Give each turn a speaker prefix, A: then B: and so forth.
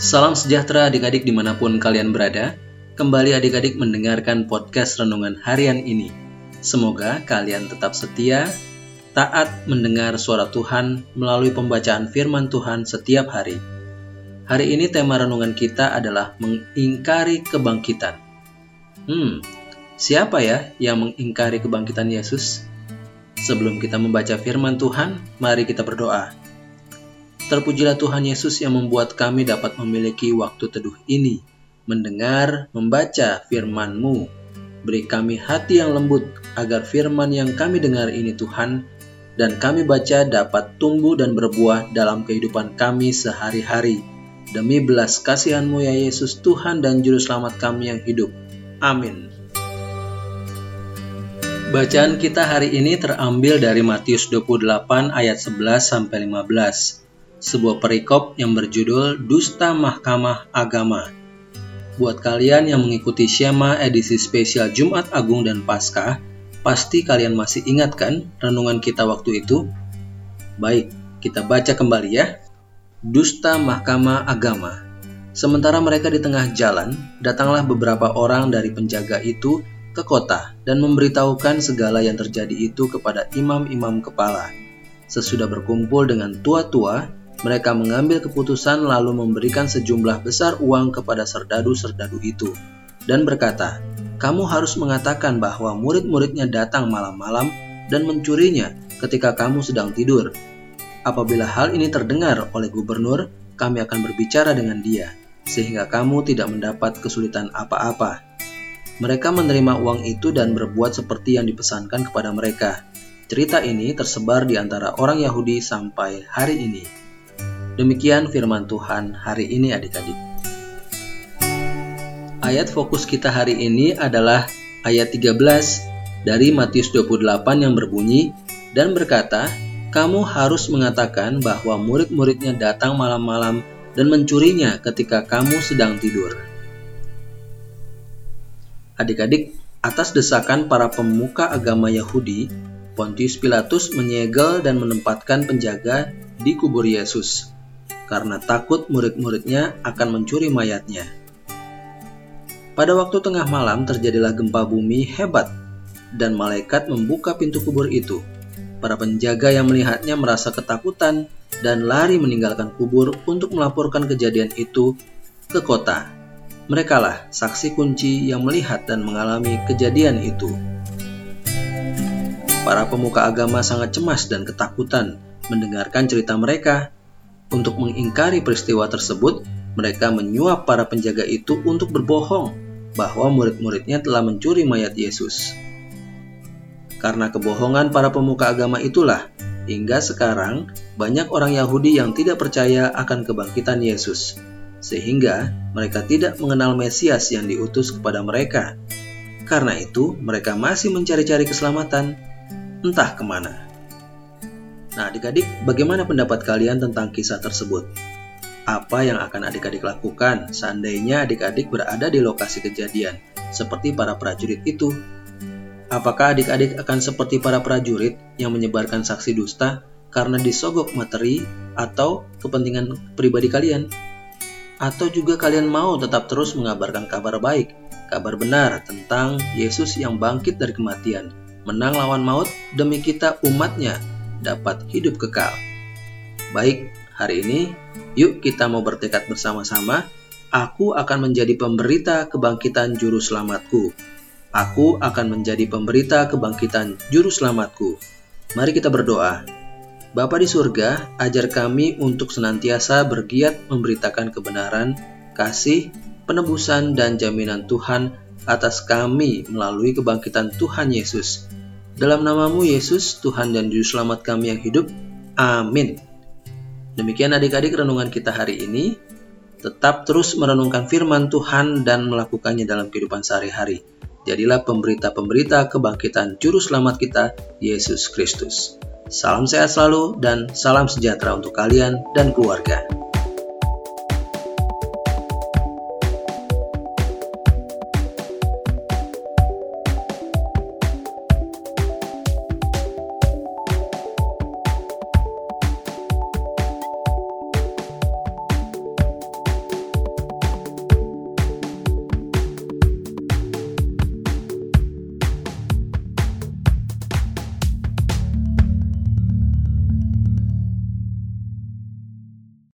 A: Salam sejahtera adik-adik di mana pun kalian berada. Kembali adik-adik mendengarkan podcast Renungan Harian ini. Semoga kalian tetap setia, taat mendengar suara Tuhan melalui pembacaan firman Tuhan setiap hari. Hari ini tema renungan kita adalah mengingkari kebangkitan. Hmm, siapa ya yang mengingkari kebangkitan Yesus? Sebelum kita membaca firman Tuhan, mari kita berdoa. Terpujilah Tuhan Yesus yang membuat kami dapat memiliki waktu teduh ini, mendengar, membaca firman-Mu. Beri kami hati yang lembut, agar firman yang kami dengar ini Tuhan, dan kami baca dapat tumbuh dan berbuah dalam kehidupan kami sehari-hari. Demi belas kasihan-Mu ya Yesus Tuhan dan Juru Selamat kami yang hidup. Amin. Bacaan kita hari ini terambil dari Matius 28 ayat 11 sampai 15 sebuah perikop yang berjudul Dusta Mahkamah Agama. Buat kalian yang mengikuti Syema edisi spesial Jumat Agung dan Paskah, pasti kalian masih ingat kan renungan kita waktu itu? Baik, kita baca kembali ya. Dusta Mahkamah Agama. Sementara mereka di tengah jalan, datanglah beberapa orang dari penjaga itu ke kota dan memberitahukan segala yang terjadi itu kepada imam-imam kepala. Sesudah berkumpul dengan tua-tua, mereka mengambil keputusan lalu memberikan sejumlah besar uang kepada serdadu-serdadu itu dan berkata, "Kamu harus mengatakan bahwa murid-muridnya datang malam-malam dan mencurinya ketika kamu sedang tidur. Apabila hal ini terdengar oleh gubernur, kami akan berbicara dengan dia, sehingga kamu tidak mendapat kesulitan apa-apa." Mereka menerima uang itu dan berbuat seperti yang dipesankan kepada mereka. Cerita ini tersebar di antara orang Yahudi sampai hari ini. Demikian firman Tuhan hari ini adik-adik. Ayat fokus kita hari ini adalah ayat 13 dari Matius 28 yang berbunyi dan berkata, kamu harus mengatakan bahwa murid-muridnya datang malam-malam dan mencurinya ketika kamu sedang tidur. Adik-adik, atas desakan para pemuka agama Yahudi, Pontius Pilatus menyegel dan menempatkan penjaga di kubur Yesus karena takut murid-muridnya akan mencuri mayatnya. Pada waktu tengah malam terjadilah gempa bumi hebat dan malaikat membuka pintu kubur itu. Para penjaga yang melihatnya merasa ketakutan dan lari meninggalkan kubur untuk melaporkan kejadian itu ke kota. Merekalah saksi kunci yang melihat dan mengalami kejadian itu. Para pemuka agama sangat cemas dan ketakutan mendengarkan cerita mereka untuk mengingkari peristiwa tersebut, mereka menyuap para penjaga itu untuk berbohong bahwa murid-muridnya telah mencuri mayat Yesus. Karena kebohongan para pemuka agama itulah, hingga sekarang banyak orang Yahudi yang tidak percaya akan kebangkitan Yesus, sehingga mereka tidak mengenal Mesias yang diutus kepada mereka. Karena itu, mereka masih mencari-cari keselamatan, entah ke mana. Nah, adik-adik, bagaimana pendapat kalian tentang kisah tersebut? Apa yang akan adik-adik lakukan seandainya adik-adik berada di lokasi kejadian, seperti para prajurit itu? Apakah adik-adik akan seperti para prajurit yang menyebarkan saksi dusta karena disogok materi atau kepentingan pribadi kalian? Atau juga kalian mau tetap terus mengabarkan kabar baik, kabar benar tentang Yesus yang bangkit dari kematian, menang lawan maut demi kita umatnya dapat hidup kekal. Baik, hari ini yuk kita mau bertekad bersama-sama. Aku akan menjadi pemberita kebangkitan juru selamatku. Aku akan menjadi pemberita kebangkitan juru selamatku. Mari kita berdoa. Bapa di surga, ajar kami untuk senantiasa bergiat memberitakan kebenaran, kasih, penebusan, dan jaminan Tuhan atas kami melalui kebangkitan Tuhan Yesus dalam namamu Yesus, Tuhan dan Juru Selamat kami yang hidup. Amin. Demikian adik-adik renungan kita hari ini. Tetap terus merenungkan firman Tuhan dan melakukannya dalam kehidupan sehari-hari. Jadilah pemberita-pemberita kebangkitan Juru Selamat kita, Yesus Kristus. Salam sehat selalu dan salam sejahtera untuk kalian dan keluarga.